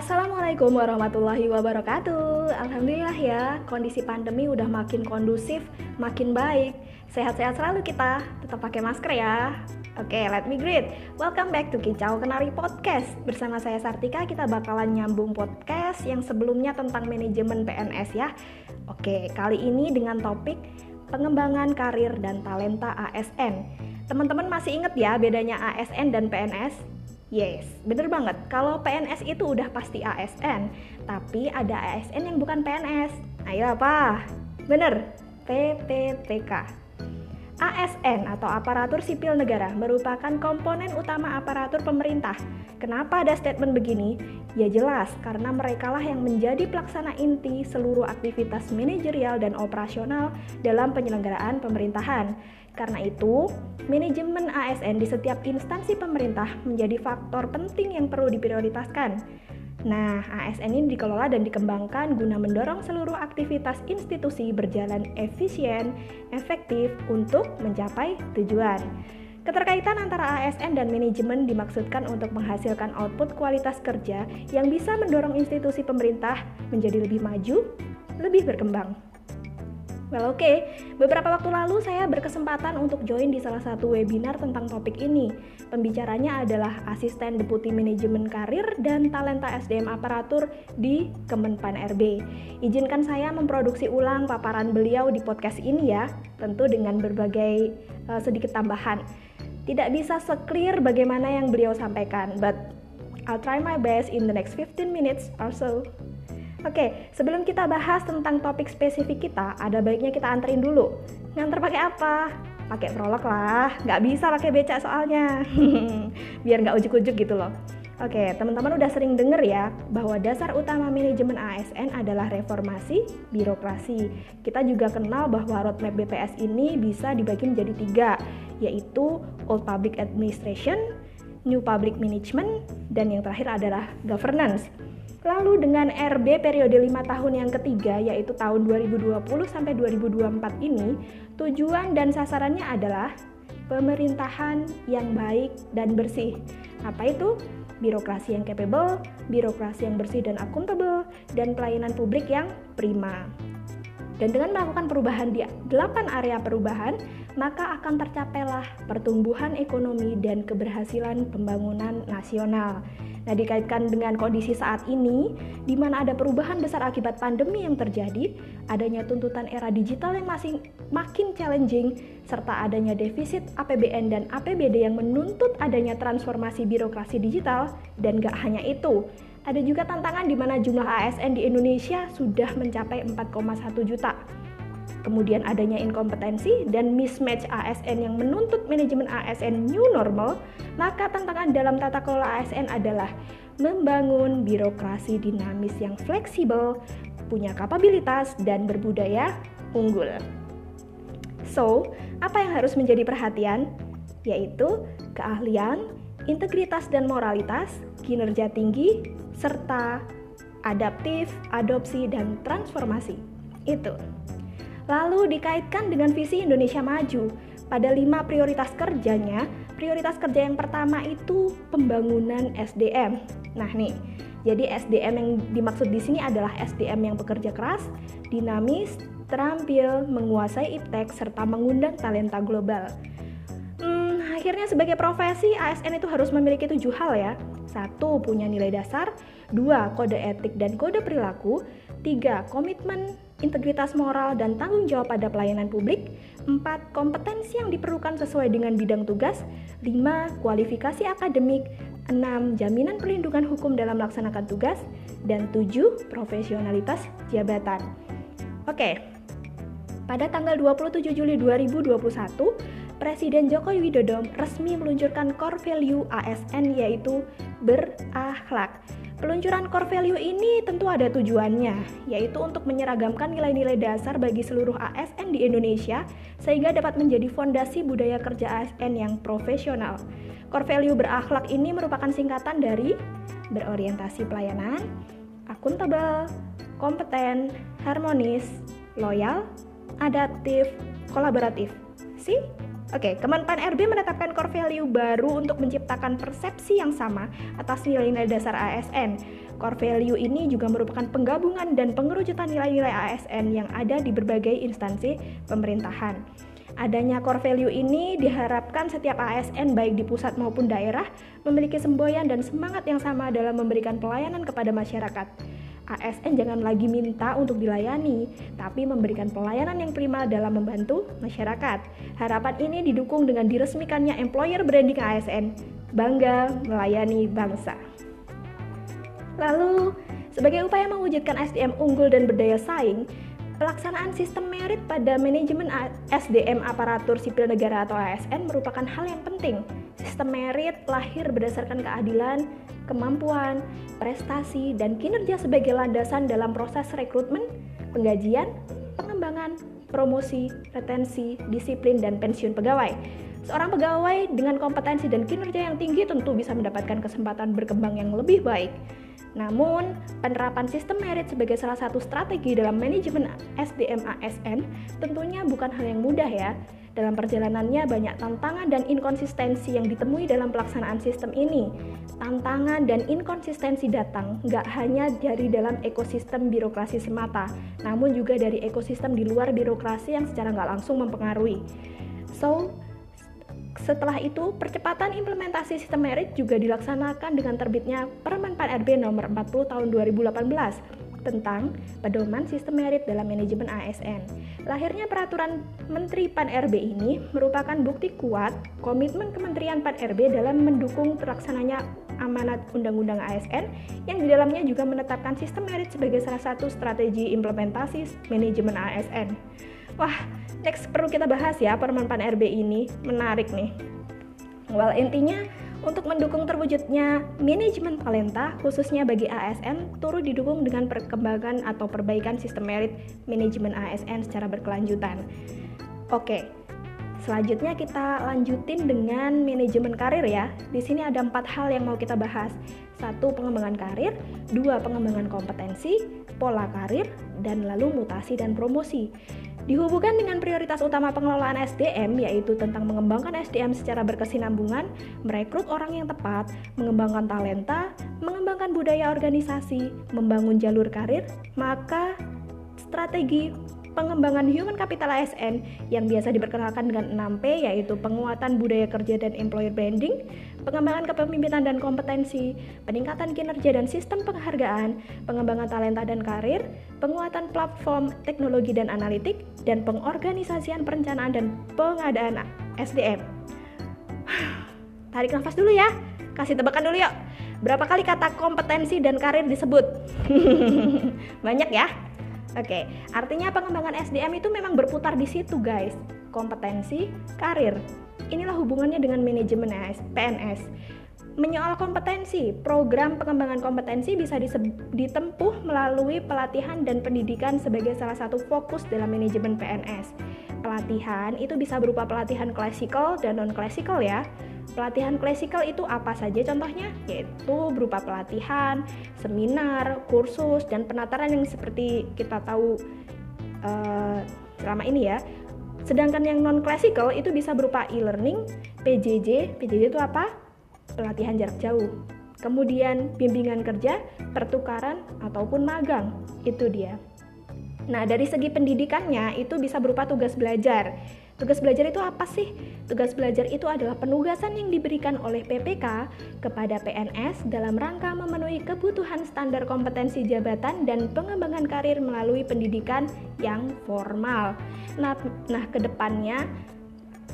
Assalamualaikum warahmatullahi wabarakatuh. Alhamdulillah ya, kondisi pandemi udah makin kondusif, makin baik. Sehat-sehat selalu kita, tetap pakai masker ya. Oke, let me greet. Welcome back to Kicau Kenari Podcast. Bersama saya Sartika, kita bakalan nyambung podcast yang sebelumnya tentang manajemen PNS ya. Oke, kali ini dengan topik pengembangan karir dan talenta ASN. Teman-teman masih inget ya bedanya ASN dan PNS? Yes, bener banget. Kalau PNS itu udah pasti ASN, tapi ada ASN yang bukan PNS. Ayo apa? Bener, PPTK. ASN atau aparatur sipil negara merupakan komponen utama aparatur pemerintah. Kenapa ada statement begini? Ya jelas, karena merekalah yang menjadi pelaksana inti seluruh aktivitas manajerial dan operasional dalam penyelenggaraan pemerintahan. Karena itu, manajemen ASN di setiap instansi pemerintah menjadi faktor penting yang perlu diprioritaskan. Nah, ASN ini dikelola dan dikembangkan guna mendorong seluruh aktivitas institusi berjalan efisien, efektif untuk mencapai tujuan. Keterkaitan antara ASN dan manajemen dimaksudkan untuk menghasilkan output kualitas kerja yang bisa mendorong institusi pemerintah menjadi lebih maju, lebih berkembang. Well oke, okay. beberapa waktu lalu saya berkesempatan untuk join di salah satu webinar tentang topik ini. Pembicaranya adalah Asisten Deputi Manajemen Karir dan Talenta SDM Aparatur di Kemenpan RB. Izinkan saya memproduksi ulang paparan beliau di podcast ini ya, tentu dengan berbagai uh, sedikit tambahan. Tidak bisa seklir bagaimana yang beliau sampaikan, but I'll try my best in the next 15 minutes or so. Oke, sebelum kita bahas tentang topik spesifik kita, ada baiknya kita anterin dulu. Nganter pakai apa? Pakai prolog lah, nggak bisa pakai becak soalnya. Biar nggak ujuk-ujuk gitu loh. Oke, teman-teman udah sering denger ya bahwa dasar utama manajemen ASN adalah reformasi birokrasi. Kita juga kenal bahwa roadmap BPS ini bisa dibagi menjadi tiga, yaitu Old Public Administration, New Public Management, dan yang terakhir adalah Governance. Lalu dengan RB periode 5 tahun yang ketiga yaitu tahun 2020 sampai 2024 ini, tujuan dan sasarannya adalah pemerintahan yang baik dan bersih. Apa itu? Birokrasi yang capable, birokrasi yang bersih dan akuntabel, dan pelayanan publik yang prima. Dan dengan melakukan perubahan di 8 area perubahan, maka akan tercapailah pertumbuhan ekonomi dan keberhasilan pembangunan nasional. Nah, dikaitkan dengan kondisi saat ini, di mana ada perubahan besar akibat pandemi yang terjadi, adanya tuntutan era digital yang masih makin challenging, serta adanya defisit APBN dan APBD yang menuntut adanya transformasi birokrasi digital, dan gak hanya itu, ada juga tantangan di mana jumlah ASN di Indonesia sudah mencapai 4,1 juta kemudian adanya inkompetensi dan mismatch ASN yang menuntut manajemen ASN new normal, maka tantangan dalam tata kelola ASN adalah membangun birokrasi dinamis yang fleksibel, punya kapabilitas, dan berbudaya unggul. So, apa yang harus menjadi perhatian? Yaitu keahlian, integritas dan moralitas, kinerja tinggi, serta adaptif, adopsi, dan transformasi. Itu lalu dikaitkan dengan visi Indonesia Maju. Pada lima prioritas kerjanya, prioritas kerja yang pertama itu pembangunan SDM. Nah nih, jadi SDM yang dimaksud di sini adalah SDM yang bekerja keras, dinamis, terampil, menguasai iptek, serta mengundang talenta global. Hmm, akhirnya sebagai profesi ASN itu harus memiliki tujuh hal ya. Satu, punya nilai dasar. Dua, kode etik dan kode perilaku. Tiga, komitmen integritas moral dan tanggung jawab pada pelayanan publik, 4. kompetensi yang diperlukan sesuai dengan bidang tugas, 5. kualifikasi akademik, 6. jaminan perlindungan hukum dalam melaksanakan tugas, dan 7. profesionalitas jabatan. Oke, pada tanggal 27 Juli 2021, Presiden Joko Widodo resmi meluncurkan core value ASN yaitu berakhlak. Peluncuran core value ini tentu ada tujuannya, yaitu untuk menyeragamkan nilai-nilai dasar bagi seluruh ASN di Indonesia sehingga dapat menjadi fondasi budaya kerja ASN yang profesional. Core value berakhlak ini merupakan singkatan dari berorientasi pelayanan, akuntabel, kompeten, harmonis, loyal, adaptif, kolaboratif. See? Oke, Kemenpan RB menetapkan core value baru untuk menciptakan persepsi yang sama atas nilai-nilai dasar ASN. Core value ini juga merupakan penggabungan dan pengerucutan nilai-nilai ASN yang ada di berbagai instansi pemerintahan. Adanya core value ini diharapkan setiap ASN baik di pusat maupun daerah memiliki semboyan dan semangat yang sama dalam memberikan pelayanan kepada masyarakat. ASN jangan lagi minta untuk dilayani, tapi memberikan pelayanan yang prima dalam membantu masyarakat. Harapan ini didukung dengan diresmikannya employer branding ASN, bangga melayani bangsa. Lalu, sebagai upaya mewujudkan SDM unggul dan berdaya saing, pelaksanaan sistem merit pada manajemen SDM aparatur sipil negara atau ASN merupakan hal yang penting. Sistem merit lahir berdasarkan keadilan, kemampuan, prestasi, dan kinerja sebagai landasan dalam proses rekrutmen, penggajian, pengembangan, promosi, retensi, disiplin, dan pensiun pegawai. Seorang pegawai dengan kompetensi dan kinerja yang tinggi tentu bisa mendapatkan kesempatan berkembang yang lebih baik. Namun, penerapan sistem merit sebagai salah satu strategi dalam manajemen SDM ASN tentunya bukan hal yang mudah ya. Dalam perjalanannya banyak tantangan dan inkonsistensi yang ditemui dalam pelaksanaan sistem ini. Tantangan dan inkonsistensi datang nggak hanya dari dalam ekosistem birokrasi semata, namun juga dari ekosistem di luar birokrasi yang secara nggak langsung mempengaruhi. So, setelah itu, percepatan implementasi sistem merit juga dilaksanakan dengan terbitnya Permen Pan RB nomor 40 tahun 2018 tentang pedoman sistem merit dalam manajemen ASN. Lahirnya peraturan Menteri Pan RB ini merupakan bukti kuat komitmen Kementerian Pan RB dalam mendukung terlaksananya amanat Undang-Undang ASN yang di dalamnya juga menetapkan sistem merit sebagai salah satu strategi implementasi manajemen ASN. Wah, next perlu kita bahas ya Permen Pan RB ini, menarik nih. Well, intinya untuk mendukung terwujudnya manajemen talenta, khususnya bagi ASN, turut didukung dengan perkembangan atau perbaikan sistem merit manajemen ASN secara berkelanjutan. Oke, selanjutnya kita lanjutin dengan manajemen karir ya. Di sini ada empat hal yang mau kita bahas. Satu, pengembangan karir. Dua, pengembangan kompetensi, pola karir, dan lalu mutasi dan promosi. Dihubungkan dengan prioritas utama pengelolaan SDM yaitu tentang mengembangkan SDM secara berkesinambungan, merekrut orang yang tepat, mengembangkan talenta, mengembangkan budaya organisasi, membangun jalur karir, maka strategi pengembangan human capital ASN yang biasa diperkenalkan dengan 6P yaitu penguatan budaya kerja dan employer branding, pengembangan kepemimpinan dan kompetensi, peningkatan kinerja dan sistem penghargaan, pengembangan talenta dan karir, penguatan platform teknologi dan analitik, dan pengorganisasian perencanaan dan pengadaan SDM. Tarik nafas dulu ya, kasih tebakan dulu yuk. Berapa kali kata kompetensi dan karir disebut? Banyak ya? Oke, artinya pengembangan SDM itu memang berputar di situ, guys. Kompetensi, karir. Inilah hubungannya dengan manajemen PNS. Menyoal kompetensi, program pengembangan kompetensi bisa ditempuh melalui pelatihan dan pendidikan sebagai salah satu fokus dalam manajemen PNS. Pelatihan itu bisa berupa pelatihan klasikal dan non-klasikal ya. Pelatihan klasikal itu apa saja contohnya? Yaitu berupa pelatihan, seminar, kursus, dan penataran yang seperti kita tahu uh, selama ini ya. Sedangkan yang non klasikal itu bisa berupa e-learning, PJJ. PJJ itu apa? Pelatihan jarak jauh. Kemudian bimbingan kerja, pertukaran, ataupun magang. Itu dia. Nah, dari segi pendidikannya itu bisa berupa tugas belajar. Tugas belajar itu apa sih? Tugas belajar itu adalah penugasan yang diberikan oleh PPK kepada PNS dalam rangka memenuhi kebutuhan standar kompetensi jabatan dan pengembangan karir melalui pendidikan yang formal. Nah, nah ke depannya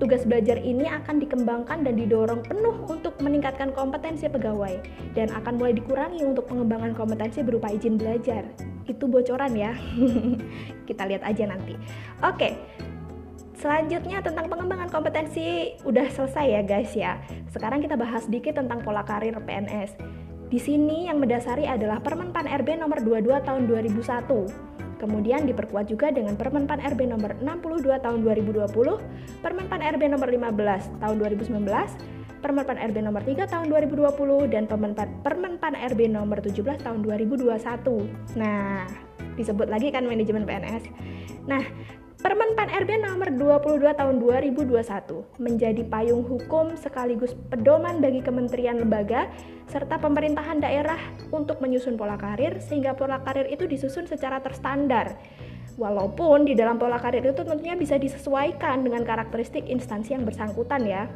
Tugas belajar ini akan dikembangkan dan didorong penuh untuk meningkatkan kompetensi pegawai dan akan mulai dikurangi untuk pengembangan kompetensi berupa izin belajar. Itu bocoran ya. Kita lihat aja nanti. Oke, Selanjutnya tentang pengembangan kompetensi udah selesai ya guys ya. Sekarang kita bahas sedikit tentang pola karir PNS. Di sini yang mendasari adalah Permen Pan RB nomor 22 tahun 2001. Kemudian diperkuat juga dengan Permen Pan RB nomor 62 tahun 2020, Permen Pan RB nomor 15 tahun 2019, Permen Pan RB nomor 3 tahun 2020 dan Permen Pan RB nomor 17 tahun 2021. Nah, disebut lagi kan manajemen PNS. Nah, Permen PAN RB nomor 22 tahun 2021 menjadi payung hukum sekaligus pedoman bagi kementerian lembaga serta pemerintahan daerah untuk menyusun pola karir sehingga pola karir itu disusun secara terstandar. Walaupun di dalam pola karir itu tentunya bisa disesuaikan dengan karakteristik instansi yang bersangkutan ya.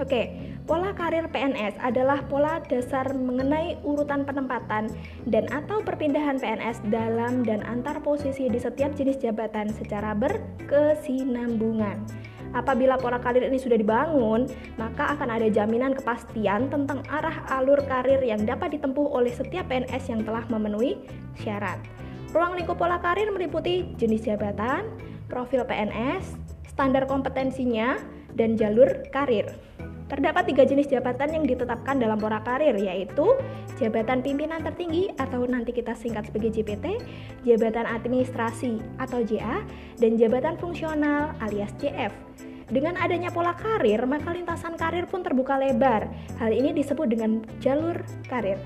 Oke, pola karir PNS adalah pola dasar mengenai urutan penempatan dan atau perpindahan PNS dalam dan antar posisi di setiap jenis jabatan secara berkesinambungan. Apabila pola karir ini sudah dibangun, maka akan ada jaminan kepastian tentang arah alur karir yang dapat ditempuh oleh setiap PNS yang telah memenuhi syarat. Ruang lingkup pola karir meliputi jenis jabatan, profil PNS, standar kompetensinya, dan jalur karir. Terdapat tiga jenis jabatan yang ditetapkan dalam pola karir, yaitu jabatan pimpinan tertinggi atau nanti kita singkat sebagai JPT, jabatan administrasi atau JA, dan jabatan fungsional alias JF. Dengan adanya pola karir, maka lintasan karir pun terbuka lebar. Hal ini disebut dengan jalur karir.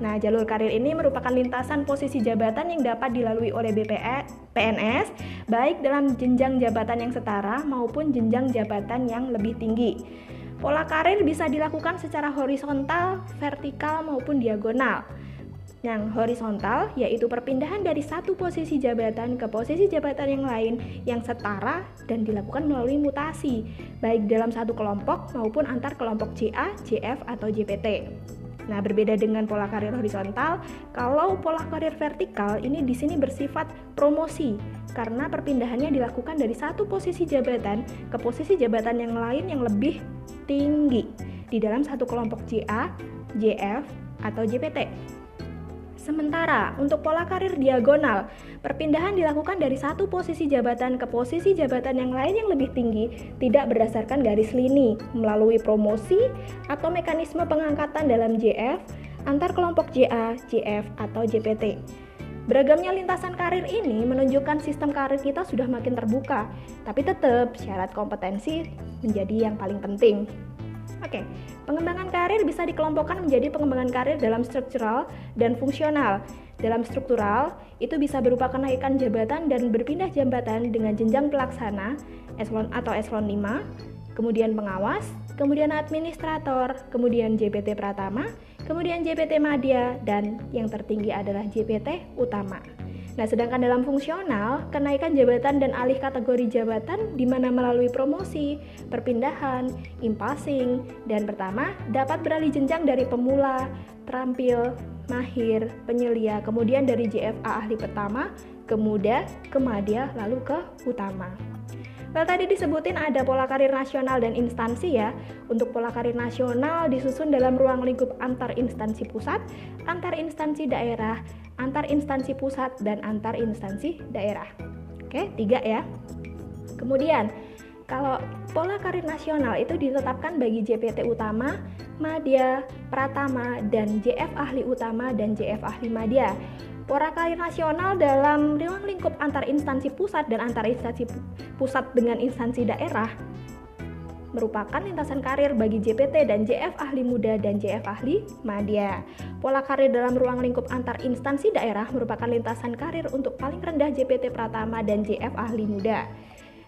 Nah, jalur karir ini merupakan lintasan posisi jabatan yang dapat dilalui oleh BPE, PNS, baik dalam jenjang jabatan yang setara maupun jenjang jabatan yang lebih tinggi. Pola karir bisa dilakukan secara horizontal, vertikal, maupun diagonal. Yang horizontal yaitu perpindahan dari satu posisi jabatan ke posisi jabatan yang lain yang setara dan dilakukan melalui mutasi, baik dalam satu kelompok maupun antar kelompok JA, JF, atau JPT. Nah, berbeda dengan pola karir horizontal, kalau pola karir vertikal ini di sini bersifat promosi karena perpindahannya dilakukan dari satu posisi jabatan ke posisi jabatan yang lain yang lebih tinggi di dalam satu kelompok JA, JF, atau JPT. Sementara untuk pola karir diagonal, perpindahan dilakukan dari satu posisi jabatan ke posisi jabatan yang lain yang lebih tinggi tidak berdasarkan garis lini, melalui promosi atau mekanisme pengangkatan dalam JF antar kelompok JA, JF, atau JPT. Beragamnya lintasan karir ini menunjukkan sistem karir kita sudah makin terbuka, tapi tetap syarat kompetensi menjadi yang paling penting. Oke, pengembangan karir bisa dikelompokkan menjadi pengembangan karir dalam struktural dan fungsional. Dalam struktural, itu bisa berupa kenaikan jabatan dan berpindah jabatan dengan jenjang pelaksana eselon atau eselon 5, kemudian pengawas, kemudian administrator, kemudian JPT Pratama, kemudian JPT Madya, dan yang tertinggi adalah JPT Utama. Nah, sedangkan dalam fungsional, kenaikan jabatan dan alih kategori jabatan di mana melalui promosi, perpindahan, impasing, dan pertama dapat beralih jenjang dari pemula, terampil, mahir, penyelia, kemudian dari JFA ahli pertama, ke muda, ke madya, lalu ke utama. Well, tadi disebutin ada pola karir nasional dan instansi ya. Untuk pola karir nasional disusun dalam ruang lingkup antar instansi pusat, antar instansi daerah, antar instansi pusat, dan antar instansi daerah. Oke, tiga ya. Kemudian, kalau pola karir nasional itu ditetapkan bagi JPT utama, Madya, Pratama, dan JF ahli utama dan JF ahli Madya. Pola karir nasional dalam ruang lingkup antar instansi pusat dan antar instansi pusat dengan instansi daerah merupakan lintasan karir bagi JPT dan JF ahli muda dan JF ahli madya. Pola karir dalam ruang lingkup antar instansi daerah merupakan lintasan karir untuk paling rendah JPT Pratama dan JF ahli muda.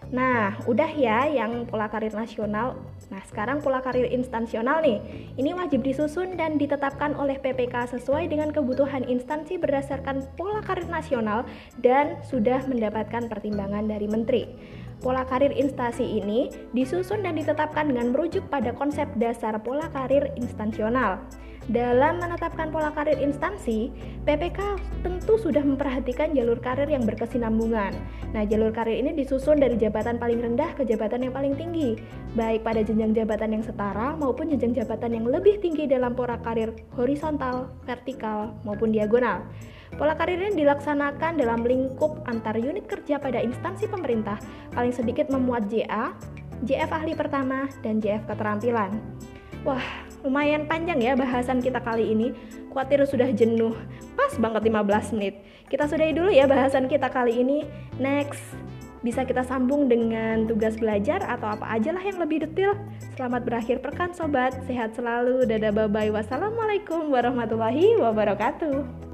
Nah, udah ya yang pola karir nasional. Nah, sekarang pola karir instansional nih. Ini wajib disusun dan ditetapkan oleh PPK sesuai dengan kebutuhan instansi berdasarkan pola karir nasional dan sudah mendapatkan pertimbangan dari menteri. Pola karir instansi ini disusun dan ditetapkan dengan merujuk pada konsep dasar pola karir instansional. Dalam menetapkan pola karir instansi, PPK tentu sudah memperhatikan jalur karir yang berkesinambungan. Nah, jalur karir ini disusun dari jabatan paling rendah ke jabatan yang paling tinggi, baik pada jenjang jabatan yang setara maupun jenjang jabatan yang lebih tinggi dalam pola karir horizontal, vertikal, maupun diagonal. Pola karir ini dilaksanakan dalam lingkup antar unit kerja pada instansi pemerintah, paling sedikit memuat JA, JF ahli pertama, dan JF keterampilan. Wah, lumayan panjang ya bahasan kita kali ini. Khawatir sudah jenuh. Pas banget 15 menit. Kita sudahi dulu ya bahasan kita kali ini. Next, bisa kita sambung dengan tugas belajar atau apa aja lah yang lebih detail. Selamat berakhir pekan sobat, sehat selalu, dadah bye bye, wassalamualaikum warahmatullahi wabarakatuh.